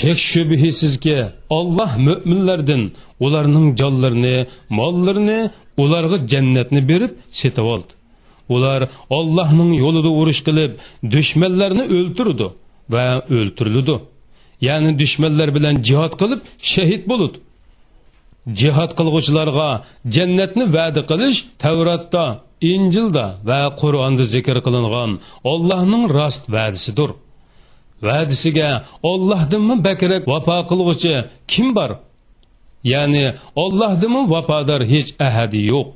shak shubhisizki olloh mo'minlardan ularning jonlarini mollarini ularga jannatni berib setib oldi. Ular ollohning yo'lida urush qilib dushmanlarni o'ltirdi va o'ltirildi. Ya'ni dushmanlar bilan jihod qilib shahid bo'ludi jihod qilg'uvchilarga jannatni va'da qilish tavratda injilda va qur'onda zikr qilingan ollohning rost va'disidir va'disiga ollohdinmi bakrak vafo qilg'uchi kim bor? Ya'ni ollohdimi vafodor hech ahadi yo'q.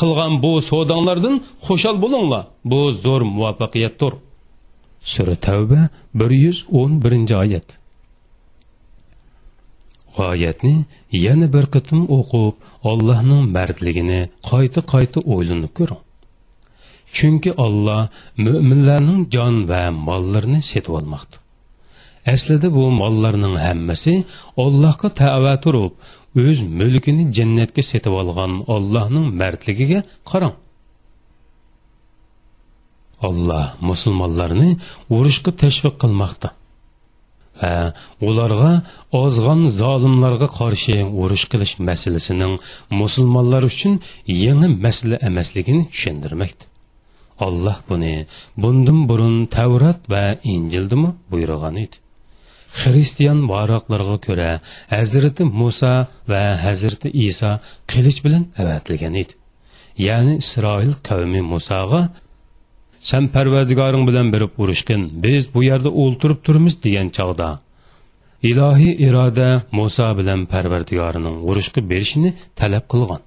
Qilgan bu savdonglardan xushal bo'linglar. Bu zo'r muvaffaqiyatdir. Sura tavba bir yuz o'n birinchi oyat. Oyatni yana bir qitim o'qib ollohning mardligini qayta qayta o'ylanib ko'ring. Chunki olloh mo'minlarning jon va mollarini setib olmoqda. Aslida bu mollarning hammasi ollohga tava turib o'z mulkini jannatga setib olgan ollohning mardligiga qarang. Olloh musulmonlarni urushga tashviq qilmoqda va ularga ozg'on zolimlarga qarshi urush qilish masalasining musulmonlar uchun yangi masala emasligini tushundirmoqda alloh buni bundan burun tavrat va injildimi buyurgan edi. Xristian varoqlarga ko'ra hazrati muso va hazrati iso qilich bilan avatilgan edi. Ya'ni isroil qavmi musoga san parvardigoring bilan berib urushgin biz bu yerda o'ltirib turmiz degan chog'da ilohiy iroda muso bilan parvardigorining urushga berishini talab qilgan.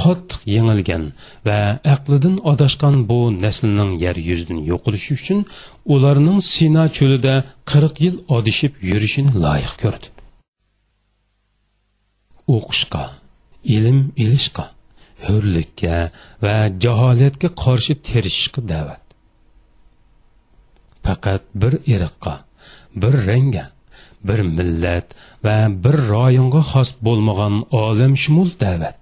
Qattiq yengilgan va aqlidan adashgan bu naslning yer yuzidan yo'qolishi uchun ularning sino cho'lida qirq yil odishib yurishini loyiq ko'rdi o'qishga ilm ilishga hurlikka va jaholatga qarshi terishishga da'vat faqat bir irqqa bir rangga bir millat va bir rayonga xos bo'lmagan olamshumul da'vat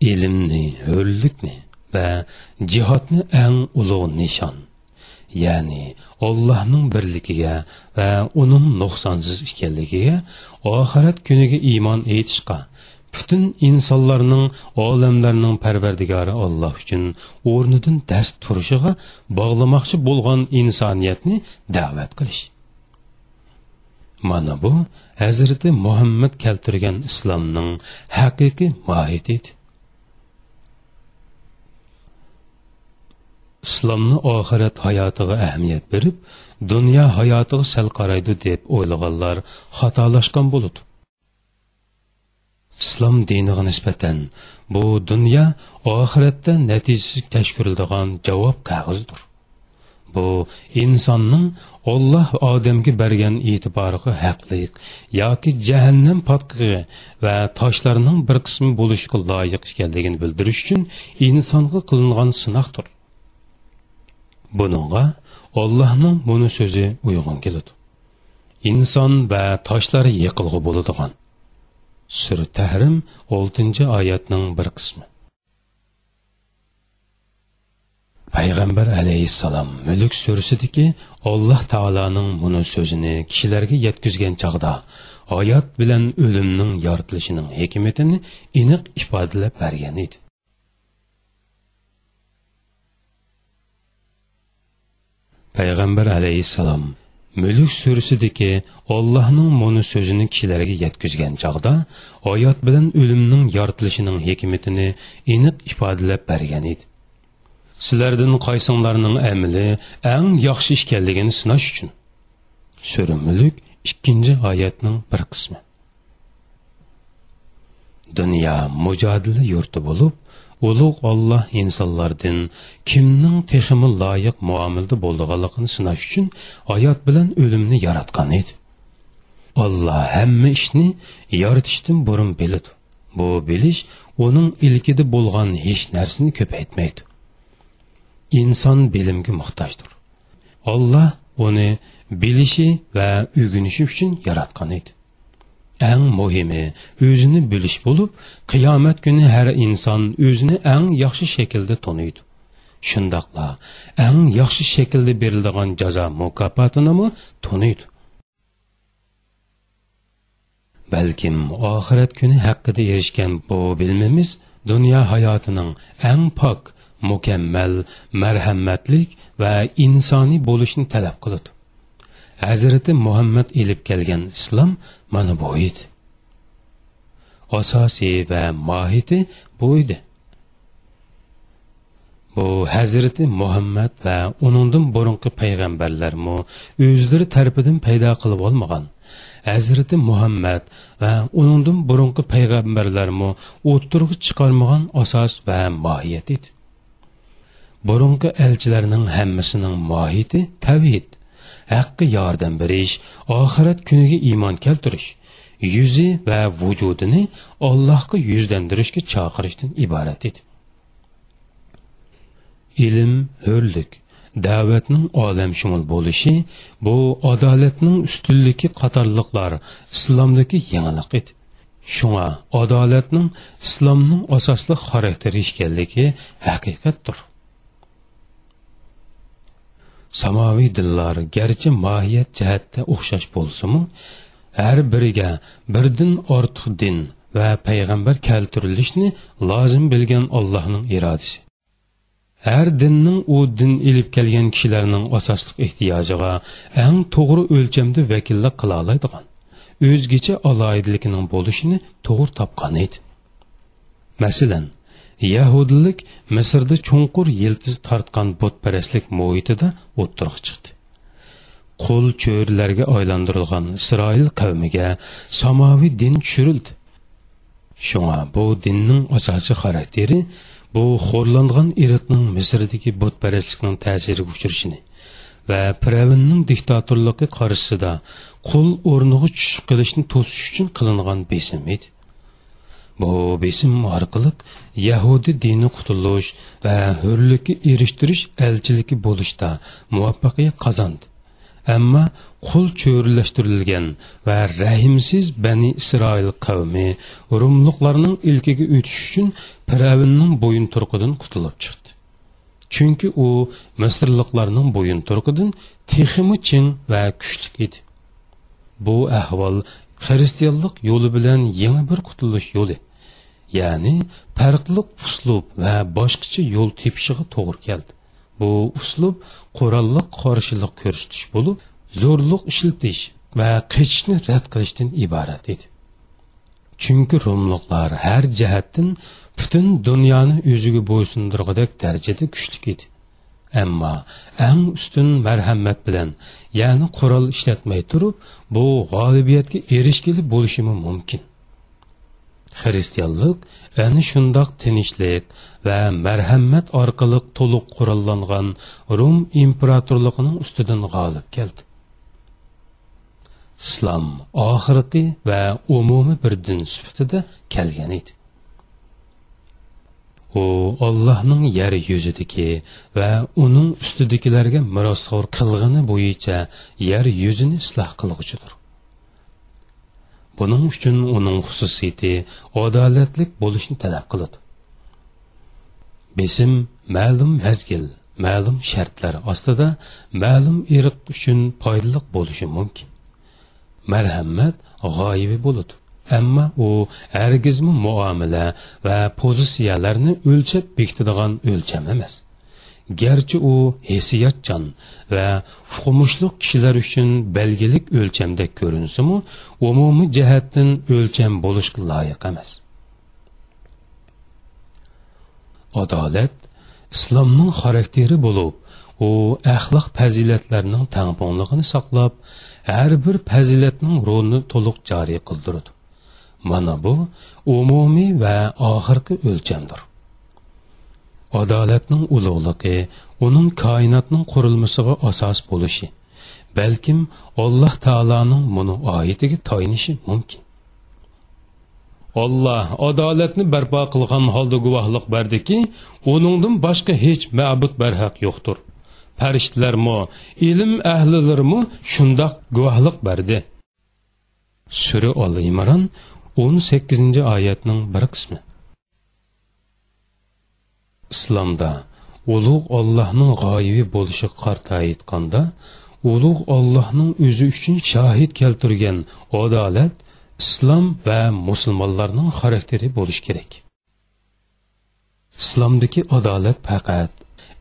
ilmni hurlikni va jihodni eng ulug' nishon. Ya'ni ollohning birligiga va uning nuqsonsiz ekanligiga oxirat kuniga iymon etishga butun insonlarning olamlarning parvardigori olloh uchun o'rnidan dast turishiga bog'lamoqchi bo'lgan insoniyatni da'vat qilish. Mana bu hazrati muhammad keltirgan islomning haqiqiy mohiyati edi. Islomni oxirat hayotiga ahamiyat berib dunyo hayotiga sal qaraydi deb o'ylaganlar xatolashgan bo'ladi. Islom diniga nisbatan bu dunyo oxiratda natijasi tashkirildigan javob qog'ozdir. Bu insonning olloh odamga bergan e'tiboriga haqliq yoki jahannam potqig'i va toshlarning bir qismi bo'lishga loyiq ekanligini bildirish uchun insonga qilingan sinoqdir. Buningga ollohning buni so'zi uyg'un keladi. Inson va toshlar yiqilg'i bo'ladigan. Sur tahrim 6 oyatning bir qismi. Payg'ambar alayhissalom mulk surasidagi alloh taoloning buni so'zini kishilarga yetkazgan chog'da oyat bilan o'limning yoritilishining hikmatini aniq ifodalab bergan edi. Payg'ambar alayhissalom mulk surasidagi ollohning muni so'zini kishilarga yetkazgan chog'da oyat bilan o'limning yoritilishining hikmatini aniq ifodalab bergan edi. Sizlardan qaysinglarning amili eng yaxshi ekanligini sinash uchun. Sura mulk ikkinchi oyatning bir qismi. Dunyo mujodila yurti bo'lib ulug' olloh insonlardan kimning texmi loyiq muomilda bo'lganligini sinash uchun hayot bilan o'limni yaratgan edi. Olloh hamma ishni yaratishdan burun biladi. Bu bilish uning ilkida bo'lgan hech narsani ko'paytmaydi. Inson bilimga muhtojdir. Olloh uni bilishi va o'rganishi uchun yaratgan edi. Eng özünü o'zini bilish bo'lib qiyomat kuni har inson o'zini eng yaxshi shaklda taniydi. Ən eng yaxshi shaklda cəza jazo mı tuniydi balkim oxirat kuni haqida erishgan bu bilmimiz dunyo hayotining eng pok mukammal marhamatlik va insoniy bo'lishni talab qiladi. Hazrati muhammad elib kelgan islom mana bu edi asosiy va mohiyati bu edi bu hazrati muhammad va uningdan burunqi payg'ambarlarmi o'zlari tarafidan paydo qilib olmagan. Hazrati muhammad va uningdan burunqi payg'ambarlarmi o'ttirg'i chiqarmagan asos va mohiyat edi burunqi elchilarning hammasining mohiyati tavhid. Haqqi yordam berish oxirat kuniga iymon keltirish yuzi va vujudini allohga yuzlantirishga chaqirishdan iborat edi. Ilm ho'rlik da'vatning olamshumul bo'lishi bu adolatning ustunligi qatorliqlar islomdagi yangilik edi. Shunga adolatning islomning asosli xarakteri ekanligi haqiqatdir. Samoviy dillar garchi mohiyat jihatda o'xshash bo'lsimi har biriga birdan ortiq din va payg'ambar keltirilishni lozim bilgan allohning irodasi. Har dinning u din ilib kelgan kishilarning asosliq ehtiyojiga eng to'g'ri o'lchamda vakillik qila oladigan o'zgacha aloyidligining bo'lishini to'g'ri topgan edi. Masalan yahudilik misrda chunqur yiltiz tortgan butparastlik muhitida o'ttirg'i chiqdi. Qul cho'rlarga aylantirilgan isroil qavmiga samoviy din tushirildi. Shunga bu dinning asosiy xarakteri bu xo'rlangan irqning misrdagi butparastlikning ta'siriga uchrashini va pravinning diktatorligi qarshisida qul o'rniga tushib qilishni to'sish uchun qilingan besim edi. Bu besim orqali yahudi dini qutulish va hurlikka erishtirish elchiligi bo'lishda muvaffaqiyat qozondi ammo qul cho'rilashtirilgan va rahimsiz bani isroil qavmi rumliqlarning ilkiga o'tish uchun piravinning bo'yin turqidan qutulib chiqdi. Chunki u misrliqlarning bo'yin turqidan teximi chin va kuchli edi. Bu ahvol xristianlik yo'li bilan yangi bir qutulish yo'li. Ya'ni farqli uslub va boshqacha yo'l tepishiga to'g'ri keldi. Bu uslub qurolliq qarshilik ko'rsatish bo'lib zo'rliq ishiltish va qechishni rad qilishdan iborat edi. Chunki rumliqlar har jihatdan butun dunyoni o'ziga bo'ysundirg'idek darajada kuchli edi. Ammo eng ustun marhamat bilan ya'ni qurol ishlatmay turib bu g'olibiyatga erishgili bo'lishi mumkin. Xristianlik ana shundoq tinchlik va marhamat orqali to'liq qurollangan rum imperatorligining ustidan g'olib keldi. Islom oxirgi va umumiy bir din sifatida kelgan edi. U ollohning yer yuzidagi va uning ustidagilarga merosxo'r qilg'ini bo'yicha yer yuzini isloh qilg'uchidir. Buning uchun uning xususiyati adolatlik bo'lishni talab qiladi. Besim ma'lum mazgil ma'lum shartlar ostida ma'lum irq uchun foydali bo'lishi mumkin. Marhamat g'oyibi bo'ladi. Ammo u hargizmi muomala va pozitsiyalarni o'lchab bekitadigan o'lcham emas. Garchi u hissiyotchan va fuqumushliq kishilar uchun belgilik o'lchamda ko'rinsimi umumiy jihatdan o'lcham bo'lishga loyiq emas. Adolat islomning xarakteri bo'lib u axloq fazilatlarning tangponligini saqlab har bir fazilatning rolini to'liq joriy qildiradi mana bu umumiy va oxirgi o'lchamdir adolatning ulug'ligi uning koinotning qurilmasiga asos bo'lishi balkim alloh taoloning buni oyatiga toyinishi mumkin. Olloh adolatni barpo qilgan holda guvohlik berdiki uningdan boshqa hech ma'bud barhaq yo'qdir. Farishtalarmi ilm ahlilarmi shundoq guvohlik berdi. Sura ol imron o'n sakkizinchi oyatning bir qismi. Islomda ulug' ollohning g'oyibi bo'lishi qarta aytganda ulug' ollohning o'zi uchun shohid keltirgan adolat islom va musulmonlarning xarakteri bo'lishi kerak. Islomdagi adolat faqat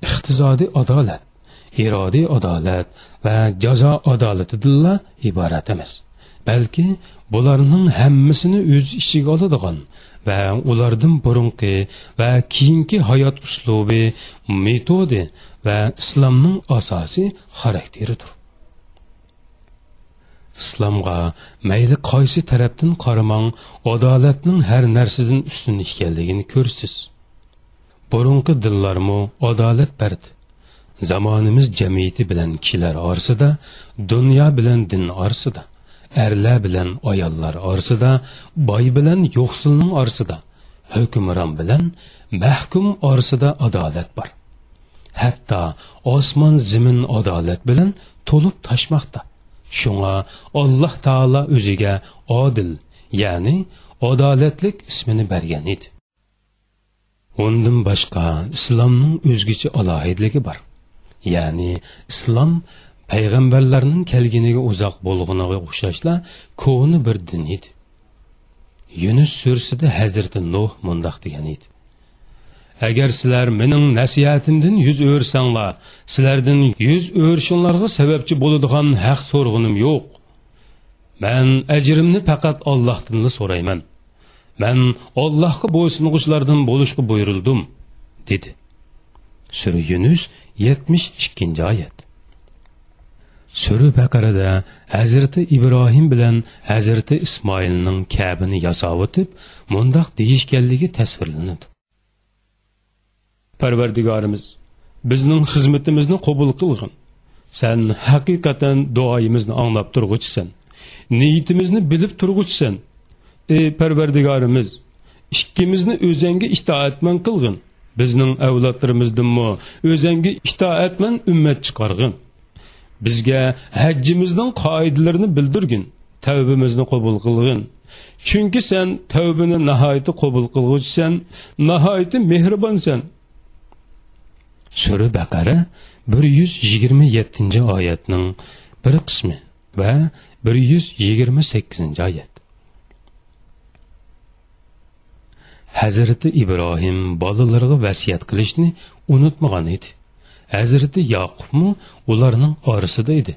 iqtisodiy adolat irodiy adolat va jazo adolatidanla iborat emas balki bularning hammasini o'z ichiga oladigan va ulardan burunqi va keyingi hayot uslubi metodi va islomning asosiy xarakteridir. Islomga mayli qaysi tarafdan qaramang adolatning har narsadan ustun ekanligini ko'rsiz burunqi dillarmu adolat bardi zamonimiz jamiyati bilan kishilar orasida dunyo bilan din orasida erlar bilan ayollar orasida boy bilan yo'qsilning orasida hukmron bilan mahkum orasida adolat bor. Hatto osmon zimin adolat bilan to'lib toshmoqda shunga alloh taolo o'ziga odil ya'ni adolatlik ismini bergan edi. Undan boshqa islomning o'zgacha alohidligi bor. Ya'ni islom payg'ambarlarning kelganiga uzoq bo'lg'iniga o'xshashla ko'ni bir din edi. Yunus sursida hazrati nuh mundoq degan edi. Agar sizlar mening nasihatimdan yuz o'rsanglar sizlardan yuz o'rishinglarga sababchi bo'ladigan haq so'rg'inim yo'q. Man ajrimni faqat ollohdanla so'rayman. Man ollohga bo'ysung'uchlardan bo'lishga buyurildim dedi. Sura yunus yetmish ikkinchi oyat. Sura baqarada hazrati ibrohim bilan hazrati ismoilning kabini yasab o'tib mundoq deyishganligi tasvirlanadi. Parvardigorimiz bizning xizmatimizni qabul qilg'in. San haqiqatan duoyimizni anglab turg'uchisan. Niyatimizni bilib turg'uchisan. Ey parvardigorimiz ikkimizni o'zangga itoatman qilg'in. Bizning avlodlarimizdanmi o'zangga itoatman ummat chiqarg'in. Bizga hajjimizning qoidalarini bildirgin tavbimizni qabul qilg'in. Chunki sen tavbini nihoyatda qabul qilg'uvchisan nihoyatda mehribonsan. Sura baqara bir yuz yigirma yettinchi oyatning bir qismi va bir yuz yigirma sakkizinchi oyat. Hazrati ibrohim bolalarga vasiyat qilishni unutmagan edi. Hazrati yaqubmi ularning orasida edi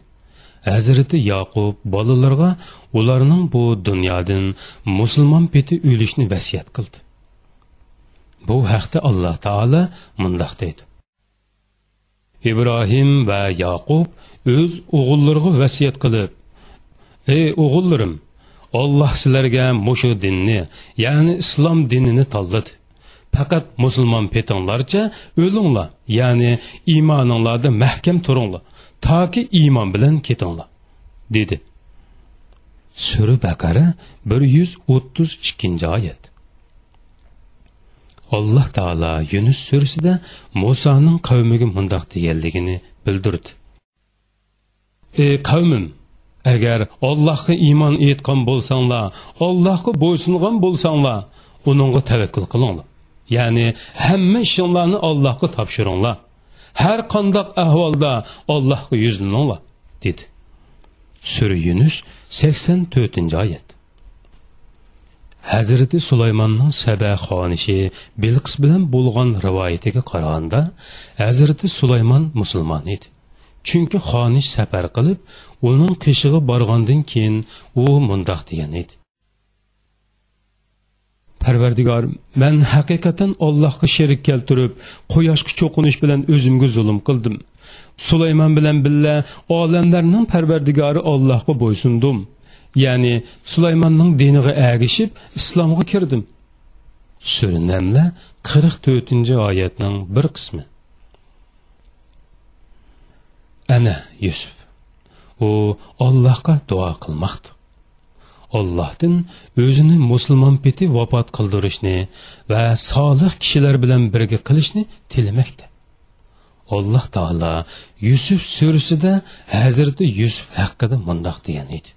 hazrati yaqub bolalarga ularning bu dunyodan musulmon peti o'lishni vasiyat qildi bu haqda alloh taolo mundoq deydi ibrohim va yaqub o'z o'g'illariga vasiyat qilib ey o'g'illarim olloh sizlarga mushu dinni ya'ni islom dinini tanladi faqat musulmon petinglarcha o'linglar. Ya'ni iymoninglarda mahkam turinglar. Toki iymon bilan ketinglar dedi. Sura baqara bir yuz o'ttiz ikkinchi oyat. Alloh taolo yunus surasida musoning qavmiga mundoq deganligini bildirdi. Ey qavmim agar ollohga iymon etgan bo'lsanglar ollohga bo'ysungan bo'lsanglar uningga tavakkul qilinglar. Ya'ni hamma ishinglarni allohga topshiringlar har qandoq ahvolda allohga yuzlaninglar dedi. Sura yunus sakson to'rtinchi oyat hazrati sulaymonning saba xonishi bilqis bilan bo'lgan rivoyatiga qaraganda hazrati sulaymon musulmon edi chunki xonish safar qilib uning qishig'i borgandan keyin u mundoq degan edi parvardigor man haqiqatan allohga sherik keltirib quyoshga cho'qinish bilan o'zimga zulm qildim. Sulaymon bilan billa olamlarning parvardigori ollohga bo'ysundim. Ya'ni sulaymonning diniga agishib islomga kirdim. Sura namla qirq to'rtinchi oyatning bir qismi. Ana yusuf u ollohga duo qilmoqdi ollohdan o'zini musulmon peti vafot qildirishni va solih kishilar bilan birga qilishni tilamoqda. Alloh taolo yusuf surasida hazrati yusuf haqida mundoq degan edi.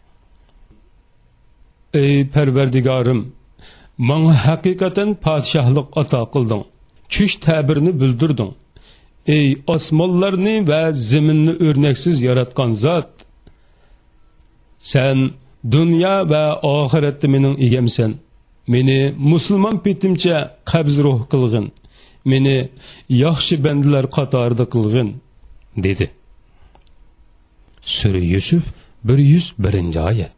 Ey parvardigorim manga haqiqatan podshohlik ato qilding. Tush tabirini bildirding. Ey osmonlarni va zaminni o'rnaksiz yaratgan zot sen dunyo va oxiratda mening egamsan. Meni musulmon petimcha qabz ruh qilg'in. Meni yaxshi bandalar qatorida qilg'in dedi. Sura yusuf bir yuz birinchi oyat.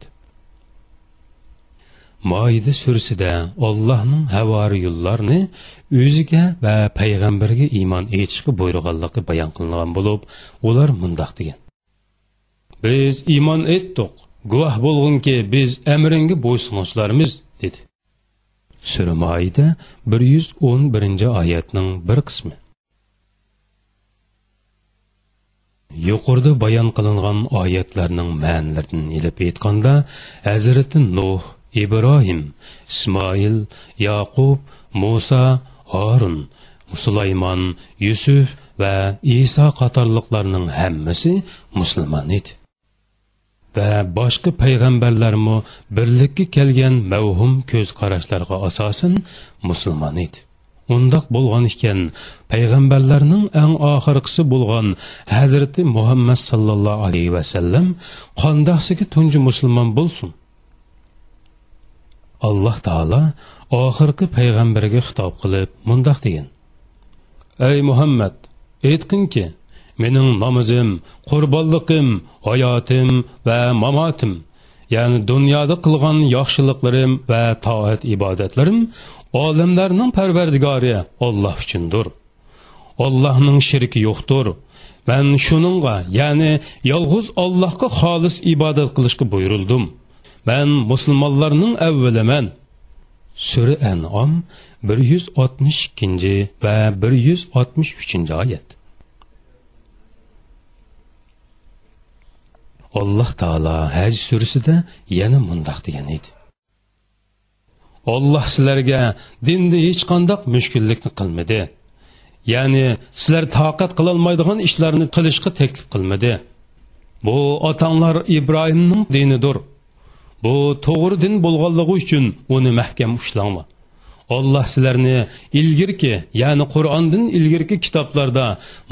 Moida surasida ollohning havoriyullarni o'ziga va payg'ambarga iymon etishga buyurganligi bayon qilingan bo'lib ular mundoq degan. Biz iymon etdik. Guvoh bo'lgunki biz amringga bo'ysunuvchilarmiz dedi. Sura moida bir yuz o'n birinchi oyatning bir qismi. Yuqorida bayon qilingan oyatlarning ma'nilaridan ilib aytganda hazrati nuh ibrohim ismoil yaqub muso orun sulaymon yusuf va iso qatorliqlarning hammasi musulmon edi. Va boshqa payg'ambarlarmi birlikka kelgan mavhum ko'z qarashlarga asosan musulmon edi. Undoq bo'lgan ekan payg'ambarlarning eng oxirgisi bo'lgan hazrati muhammad sallallohu alayhi vasallam qandoqsiga tunji musulmon bo'lsin? Alloh taolo oxirgi payg'ambarga xitob qilib mundoq degan. Ey muhammad aytqinki mening namozim qurbonliqim hayotim va mamotim. Ya'ni dunyoda qilgan yaxshiliklarim va toat ibodatlarim olamlarning parvardigori olloh uchundir. Ollohning shirki yo'qdir. Man shuningga ya'ni yolg'iz ollohga xolis ibodat qilishga buyurildim. Man musulmonlarning avvaliman. Sura anom bir yuz oltmish ikkinchi va bir yuz oltmish uchinchi oyat. Alloh taolo haj surasida yana mundoq degan edi. Olloh sizlarga dinda hech qandoq mushkullikni qilmadi. Ya'ni sizlar toqat qilolmaydigan ishlarni qilishga taklif qilmadi. Bu otanglar ibrohimning dinidir. Bu to'g'ri din bo'lganligi uchun uni mahkam ushlanglar. Olloh sizlarni ilgirki ya'ni qur'ondan ilgirki kitoblarda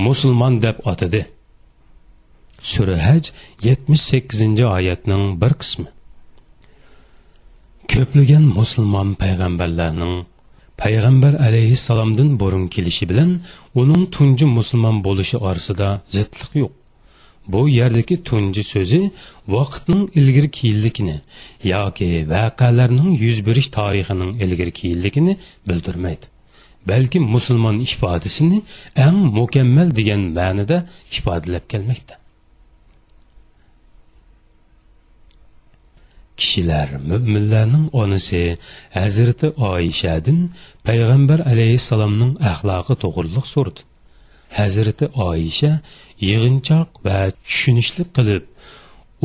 musulmon deb atadi sura haj yetmish sakkizinchi oyatning bir qismi. Ko'plagan musulmon payg'ambarlarning payg'ambar alayhissalomdan burun kelishi bilan uning tunji musulmon bo'lishi orasida zidlik yo'q. Bu yerdagi tunji so'zi vaqtning ilgir keyinligini yoki voqealarning yuz berish tarixining ilgir keyinligini bildirmaydi. Balki musulmon ifodasini eng mukammal degan ma'nida ifodalab kelmoqda. Kishilar mo'minlarning onasi hazrati oyishadin payg'ambar alayhissalomning axloqi to'g'riliq so'rdi hazrati oyisha yig'inchoq va tushunishli qilib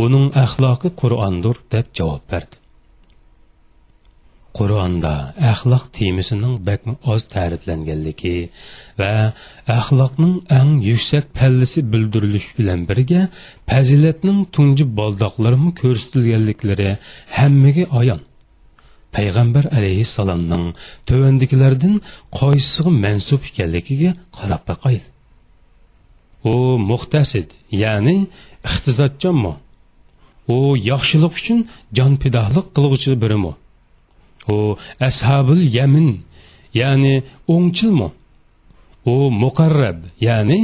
uning axloqi qur'ondir deb javob berdi. Qur'onda axloq temasining bakmi oz ta'riflanganligi va axloqning eng yuksak pallisi bildirilishi bilan birga fazilatning tunji boldoqlarimi ko'rsatilganliklari hammaga ayon payg'ambar alayhissalomning tuvandikilardan qaysisiga mansub ekanligiga qarab boqaylik u muxtasid ya'ni iqtisodchonmi u yaxshilik uchun jon pidohlik qilg'uchi birimi? U ashabul yamin ya'ni o'ngchilmi u muqarrab ya'ni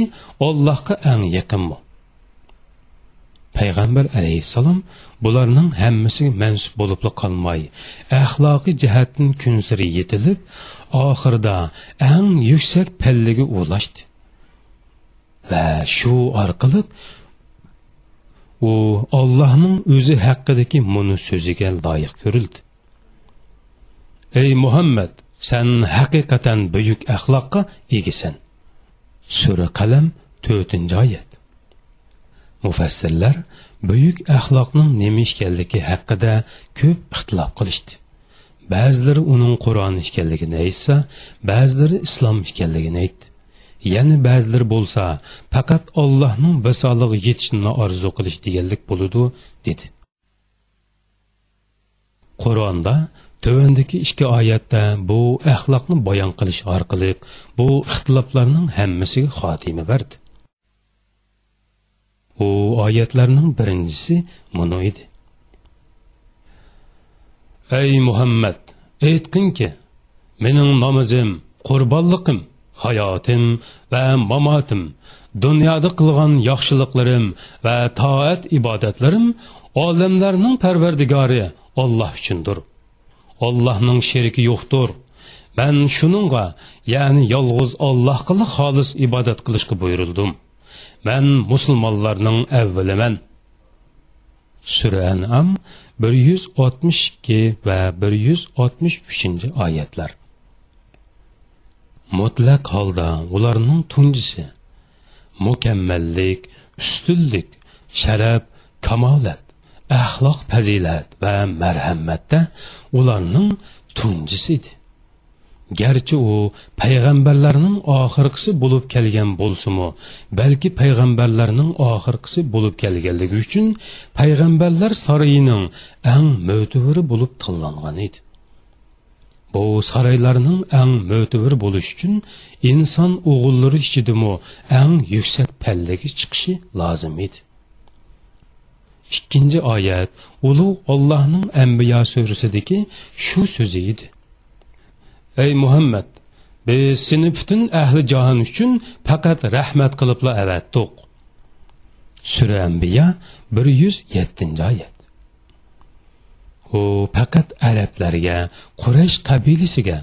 ollohga eng yaqinmi payg'ambar alayhissalom bularning hammasiga mansub bo'lib qolmay axloqiy jihatdan kunsiri yetilib oxirida eng yuksak pallaga ulashdi va shu orqali u ollohning o'zi haqidagi muni so'ziga loyiq ko'rildi. Ey muhammad sen haqiqatan buyuk axloqqa egisan sura qalam to'rtinchi oyat. Mufassirlar buyuk axloqning nima ekanligi haqida ko'p ixtilof qilishdi. Ba'zilari uning qur'on ekanligini aytsa ba'zilari islom ekanligini aytdi. Yana ba'zilar bo'lsa faqat ollohning visolig'i yetishini orzu qilish deganlik bo'ludi dedi. Qur'onda tövəndəki ikki oyatda bu axloqni bayon qilish orqali bu ixtiloflarning hammasiga xotima berdi u oyatlarning birincisi mana edi ey muhammad aytqinki mening namozim qurbonliqim hayotim va mamotim dunyoda qilgan yaxshiliklarim va toat ibodatlarim olamlarning parvardigori Alloh uchundir ollohning şeriki yo'qdir. Man shuningga ya'ni yolg'iz Allah xolis ibodat qilishga buyurildim buyuruldum. musulmonlarning avvaliman sura anam bir yuz oltmish ikki va bir yuz oltmish uchinchi oyatlar mutlaq holda ularning tunjisi mukammallik ustunlik sharaf kamolat axloq fazilat va marhamatda ularning tunjisi edi. Garchi u payg'ambarlarning oxirgisi bo'lib kelgan bo'lsimi balki payg'ambarlarning oxirgisi bo'lib kelganligi uchun payg'ambarlar saroyining eng mo'taviri bo'lib tanlangan edi. Bu saroylarning eng mo'tavir bo'lishi uchun inson o'g'illari ichidami ang yuksak pallaga chiqishi lozim edi. Ikkinchi oyat ulug' ollohning ambiyo surasidagi shu so'zi edi ey muhammad biz seni butun ahli jahon uchun faqat rahmat qilibla avatdiq sura ambiya bir yuz yettinchi oyat u faqat arablarga quraysh qabilasiga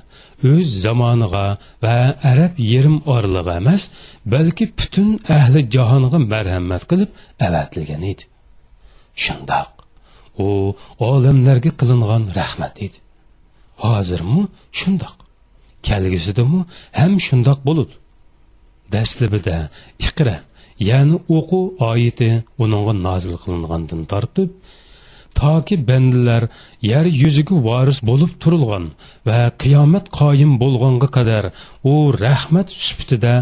o'z zamoniga va arab yerim orlig'i emas balki butun ahli jahonga marhamat qilib avatilgan edi shundoq. U olamlarga qilingan rahmat edi. Hozirmi shundoq. Kelgusidamu ham shundoq bo'ludi dastlabida iqra ya'ni o'qu oyati uningga nozil qilingandan tortib toki bandilar yer yuziga voris bo'lib turilgan va qiyomat qoyim bo'lganga qadar u rahmat sifatida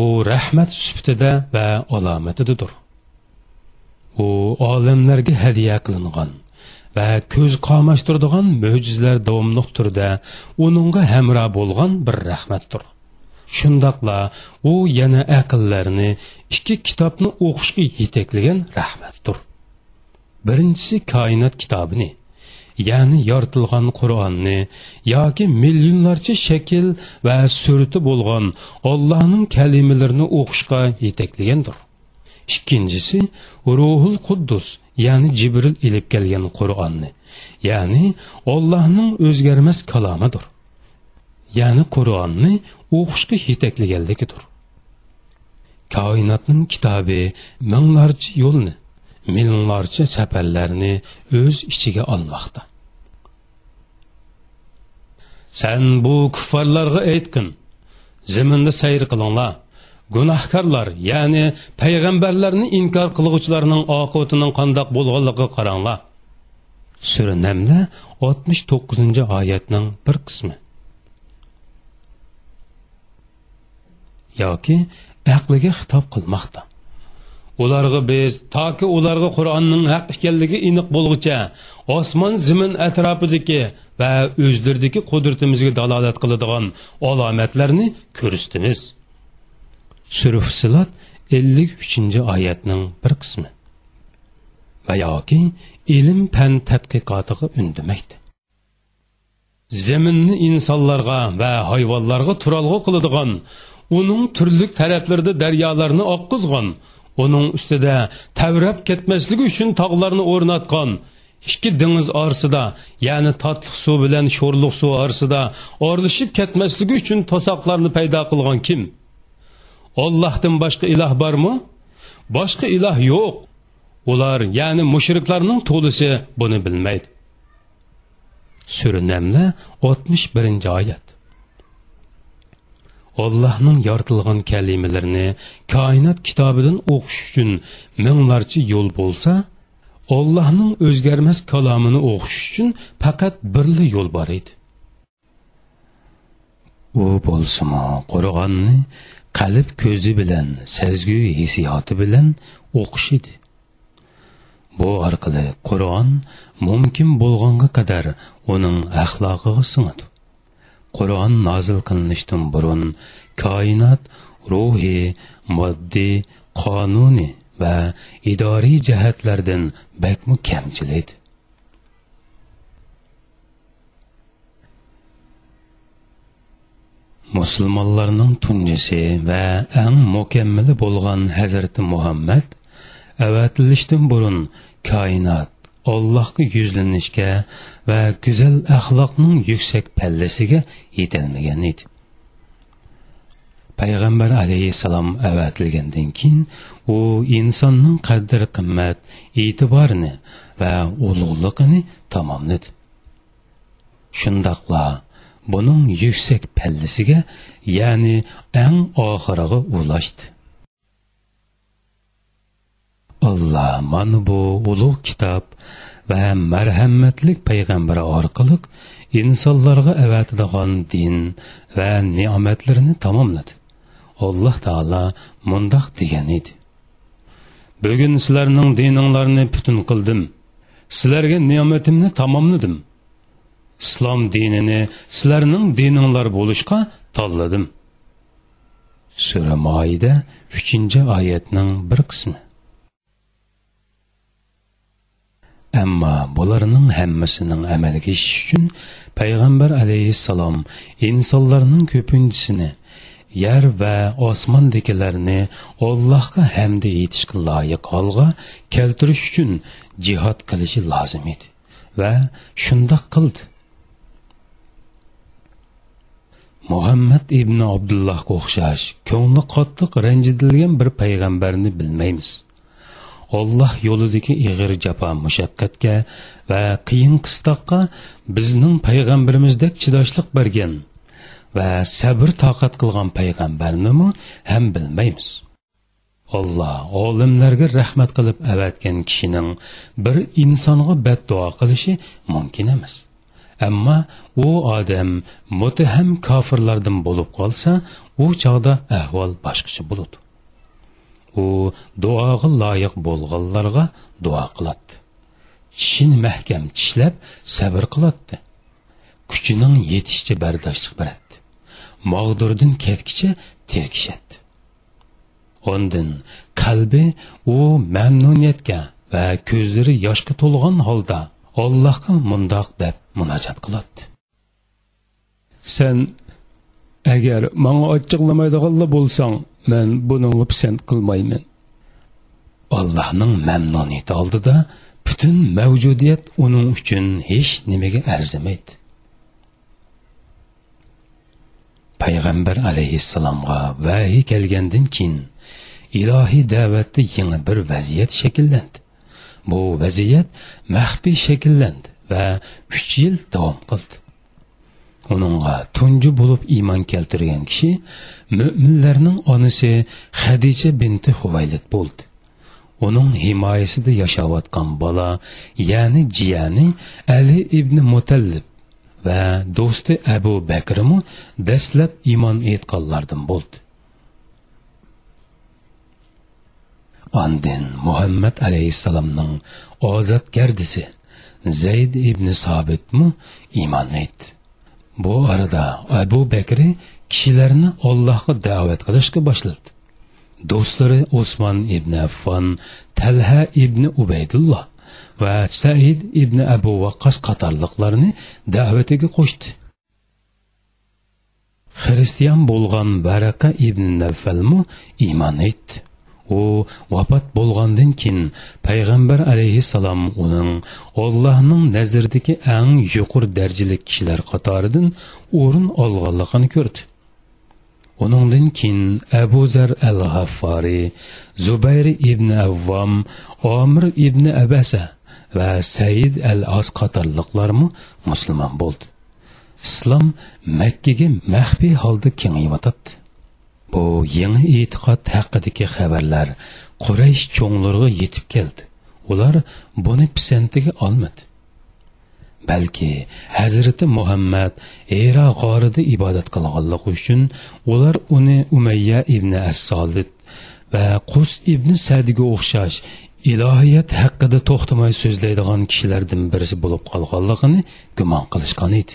u rahmat sifatida va alomatidadir u olamlarga hadya qilingan va ko'z qomashtirdigan mo'jizlar davomliq turda uningga hamro bo'lgan bir rahmatdir. Shundoqla u yana aqllarni ikki kitobni o'qishga yetaklagan rahmatdir. Birinchisi koinot kitobini ya'ni yoritilgan qur'onni yoki millionlarcha shakl va surati bo'lgan ollohning kalimalarini o'qishga yetaklagandir. Ikkinchisi ruhul quddus ya'ni jibril ilib kelgan qur'onni. Ya'ni ollohning o'zgarmas kalomidir. Ya'ni qur'onni o'qishga yetaklaganligidir koinotning kitobi minglarcha yo'lni millionlarcha safarlarni o'z ichiga olmoqda. San bu kuffarlarga aytgin zaminda sayr qilinglar. Gunohkorlar ya'ni payg'ambarlarni inkor qilg'uvchilarning oqibatining qandoq bo'lganligiga qaranglar. Sura namla oltmish to'qqizinchi oyatning bir qismi. Yoki aqliga xitob qilmoqda. Ularga biz toki ularga qur'onning haq ekanligi aniq bo'lguncha osmon zimin atrofidagi va o'zlaridagi qudratimizga dalolat qiladigan alomatlarni ko'rsatdimiz sura fusilat ellik uchinchi oyatning bir qismi. Va yoki ilm fan tadqiqotiga undamaydi. Zaminni insonlarga va hayvonlarga turalg'u qiladigan uning turli taraflarda daryolarni oqqizgan uning ustida tavrab ketmasligi uchun tog'larni o'rnatgan ikki dengiz orasida ya'ni totliq suv bilan sho'rliq suv orasida orlishib ketmasligi uchun to'soqlarni paydo qilgan kim? Ollohdan boshqa iloh bormi? Boshqa iloh yo'q. Ular ya'ni mushriklarning to'lisi buni bilmaydi. Sura namla oltmish birinchi oyat. Allohning yoritilgan kalimalarini koinot kitobidan o'qish uchun minglarcha yo'l bo'lsa, Allohning o'zgarmas kalomini o'qish uchun faqat birli yo'l bor edi. U bo'lsimi, Qur'onni qalb ko'zi bilan, sezgu hissiyoti bilan o'qish edi. bu orqali qur'on mumkin bo'lganga qadar uning axloqiga singadi qur'on nozil qilinishdan burun koinot ruhiy moddiy qonuniy va idoriy jihatlardan bakmu kamchil edi musulmonlarning tunjisi va eng mukammali bo'lgan hazrati muhammad avatilishdan burun koinot ollohga yuzlanishga va go'zal axloqning yuksak pallasiga yetolmagan edi payg'ambar alayhissalom avatilgandan keyin u insonning qadr qimmat e'tiborini va ulug'ligini tamomladi shundoqla buning yuksak pallasiga ya'ni eng oxiriga ulashdi alloh mana bu ulug' kitob va marhamatlik payg'ambari orqali insonlarga avatadigan din va ne'matlarini tamomladi. Alloh taolo mundoq degan edi. Bugun sizlarning dininglarni butun qildim. Sizlarga ne'matimni tamomladim. Islom dinini sizlarning dininglar bo'lishga tanladim. Sura moida uchinchi oyatning bir qismi. Ammo bularning hammasining amalga ishishi uchun payg'ambar alayhissalom insonlarning ko'pinchisini yer va osmondagilarni Allohga hamda etishga loyiq holga keltirish uchun jihod qilishi lozim edi va shundoq qildi. Muhammad ibn abdullohga o'xshash ko'ngli qattiq ranjidilgan bir payg'ambarni bilmaymiz. Olloh yo'lidagi ig'ir jafo mushaqqatga va qiyin qistoqqa bizning payg'ambarimizdek chidoshlik bergan va sabr toqat qilgan payg'ambarnimi ham bilmaymiz. Alloh olimlarga rahmat qilib avatgan kishining bir insonga badduo qilishi mumkin emas. Ammo u odam mutaham kofirlardan bo'lib qolsa u chog'da ahvol boshqacha bo'ladi. U duoga loyiq bo'lganlarga duo qiladi. Tishini mahkam tishlab sabr qiladi. Kuchining yetishicha bardoshlik beradi. Mag'durdan ketgicha terkishadi. Ondan qalbi u mamnuniyatga va ko'zlari yoshga to'lgan holda allohga mundoq deb munojat qiladi. Sen agar manga ochiqlamaydiganlar bo'lsang man buningga pisand qilmayman. Allohning mamnuniyati oldida butun mavjudiyat uning uchun hech nimaga arzimaydi. Payg'ambar alayhissalomga vahiy kelgandan keyin ilohiy da'vatda yangi bir vaziyat shakllandi. Bu vaziyat maxfiy shakllandi va uch yil davom qildi. Uningga tunji bo'lib iymon keltirgan kishi mo'minlarning onasi hadija binti huvaylit bo'ldi. Uning himoyasida yashayotgan bola ya'ni jiyani ali ibn mutallib va do'sti abu bakrmi dastlab iymon etganlardan bo'ldi. Andin muhammad aleyhisselamның ozat gerdisi zayd ibn sobitmi iman etdi. Bu arada Abu bakri kishilarni Allohga da'vat qilishga boshladi. Do'stlari Osman ibn Affon, Talha ibn Ubaydulloh va Said ibn Abu vaqqos qatorliqlarni da'vatiga qo'shdi. Xristian bo'lgan Baraqa ibn Navfalmi iymon etdi. U vafot bo'lgandan keyin payg'ambar alayhissalom uning ollohning nazaridagi eng yuqori darajali kishilar qatoridan o'rin olganligini ko'rdi. Uningdan keyin abu zar al g'affori zubayr ibn avvom omir ibn abasa va said al as qatorliqlarmi musulmon bo'ldi. Islom makkaga maxfiy holda kengayotadi bu yangi e'tiqod haqidagi xabarlar quraysh cho'nglarga yetib keldi. Ular buni pisantiga olmadi. Balki hazrati muhammad era g'orida ibodat qilganligi uchun ular uni umayya ibn as solid va qus ibn sadga o'xshash ilohiyat haqida to'xtamay so'zlaydigan kishilardan birisi bo'lib qolganligini gumon qilishgan edi.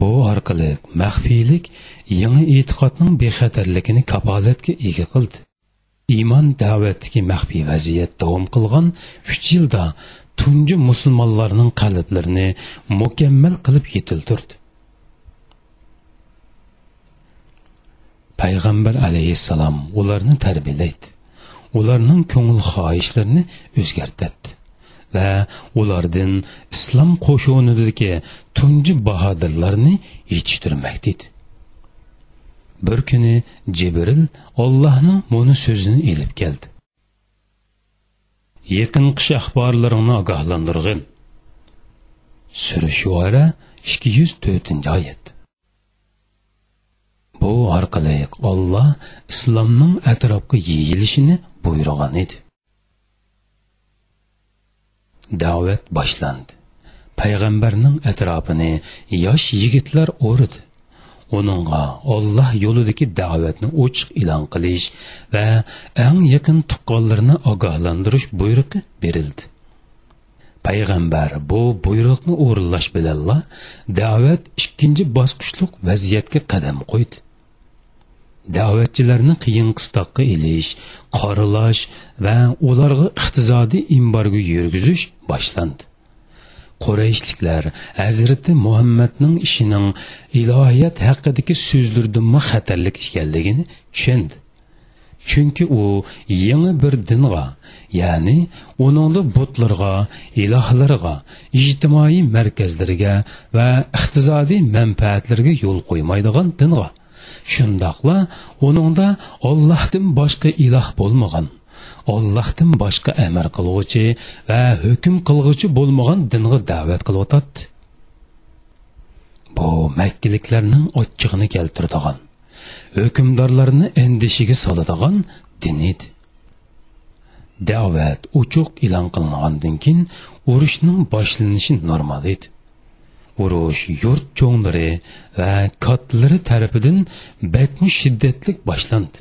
Bu orqali maxfiylik yangi e'tiqodning bexatarligini kapolatga ega qildi. Iymon da'vatdagi maxfiy vaziyat davom qilgan uch yilda tunji musulmonlarning qalblarini mukammal qilib yetiltirdi. Payg'ambar alayhissalom ularni tarbiyalaydi. Ularning ko'ngil xohishlarini o'zgartirdi. Va ulardan islom qo'shunidagi tunji bahodirlarni yetishtirmoqda edi bir kuni jibril ollohning buni so'zini ilib keldi. Yaqin qish axborlaringni ogohlantirg'in. Sura shuara ikki yuz to'rtinchi oyat. Bu orqali olloh islomning atrofga yeyilishini buyurgan edi. Da'vat boshlandi. Payg'ambarning atrofini yosh yigitlar o'ridi uningga olloh yo'lidagi da'vatni ochiq e'lon qilish va eng yaqin tuqqanlarni ogohlantirish buyrug'i berildi. Payg'ambar bu buyruqni o'rinlash bilanla da'vat ikkinchi bosqichliq vaziyatga qadam qo'ydi. Da'vatchilarni qiyin qistoqqa ilish qoralash va ularga iqtisodiy embargo yurgizish boshlandi. Qurayshliklar hazrati muhammadning ishining ilohiyat haqidagi so'zlardimi xatarlik ekanligini tushundi. Chunki u yangi bir dinga ya'ni uningda butlarga ilohlarga ijtimoiy markazlarga va iqtisodiy manfaatlarga yo'l qo'ymaydigan dinga shundoqla uningda ollohdan boshqa iloh bo'lmagan ollohdan boshqa amr qilg'uchi va hukm qilg'uchi bo'lmagan dinga da'vat qilyotadi. Bu makkiliklarning ochchig'ini keltiradigan hukmdorlarni endishiga soladigan din edi. Da'vat uchuq e'lon qilingandan keyin urushning boshlanishi normal edi. Urush yurt cho'nglari va kotlari tarafidan bakmu shiddatlik boshlandi.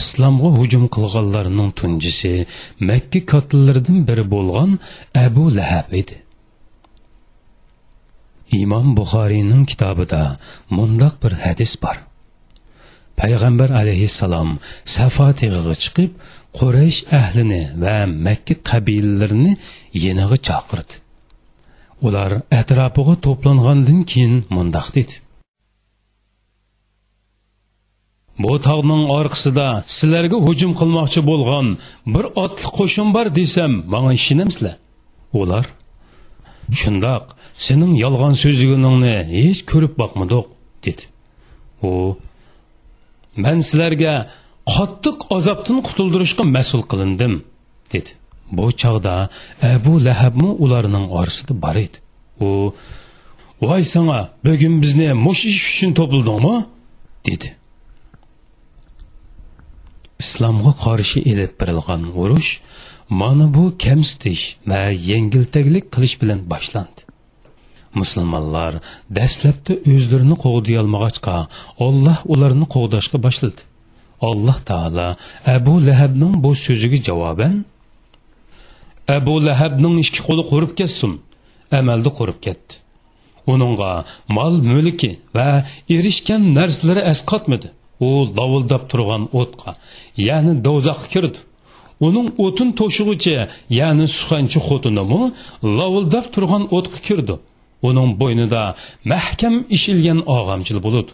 Islomga hujum qilganlarning tunjisi makka kotillaridan biri bo'lgan abu lahab edi. Imom buxoriyning kitobida mundoq bir hadis bor. Payg'ambar alayhissalom safo tig'iga chiqib quraysh ahlini va makka qabilalarini yeniga chaqirdi. Ular atrofiga to'plangandan keyin mundoq dedi. Bu tog'ning orqasida sizlarga hujum qilmoqchi bo'lgan bir otli qo'shin bor desam manga ishonamsizlar. Ular shundoq sening yolg'on so'zligingni hech ko'rib boqmadik dedi. U man sizlarga qattiq azobdan qutuldirishga mas'ul qilindim dedi. Bu chog'da abu lahabmi ularning orasida bor edi. U voy sanga bugun bizni mush ish uchun to'pildingmi? dedi. Islomga qarshi elib berilgan urush mana bu kamsitish va yengiltaklik qilish bilan boshlandi. Musulmonlar dastlabda o'zlarini qo'g'diyolmag'achqa olloh ularni qo'g'dashga boshladi. Alloh taolo abu lahabning bu so'ziga javoban abu lahabning ikki qo'li qurib ketsin. Amalda qurib ketdi. Uningga mol mulki va erishgan narsalari asqotmadi. U lovuldab turgan o'tqa ya'ni do'zaxga kirdi. Uning o'tin to'shig'icha ya'ni suxanchi xotinimi lovuldab turgan o'tqa kirdi. Uning bo'ynida mahkam ishilgan og'amchil bo'ludi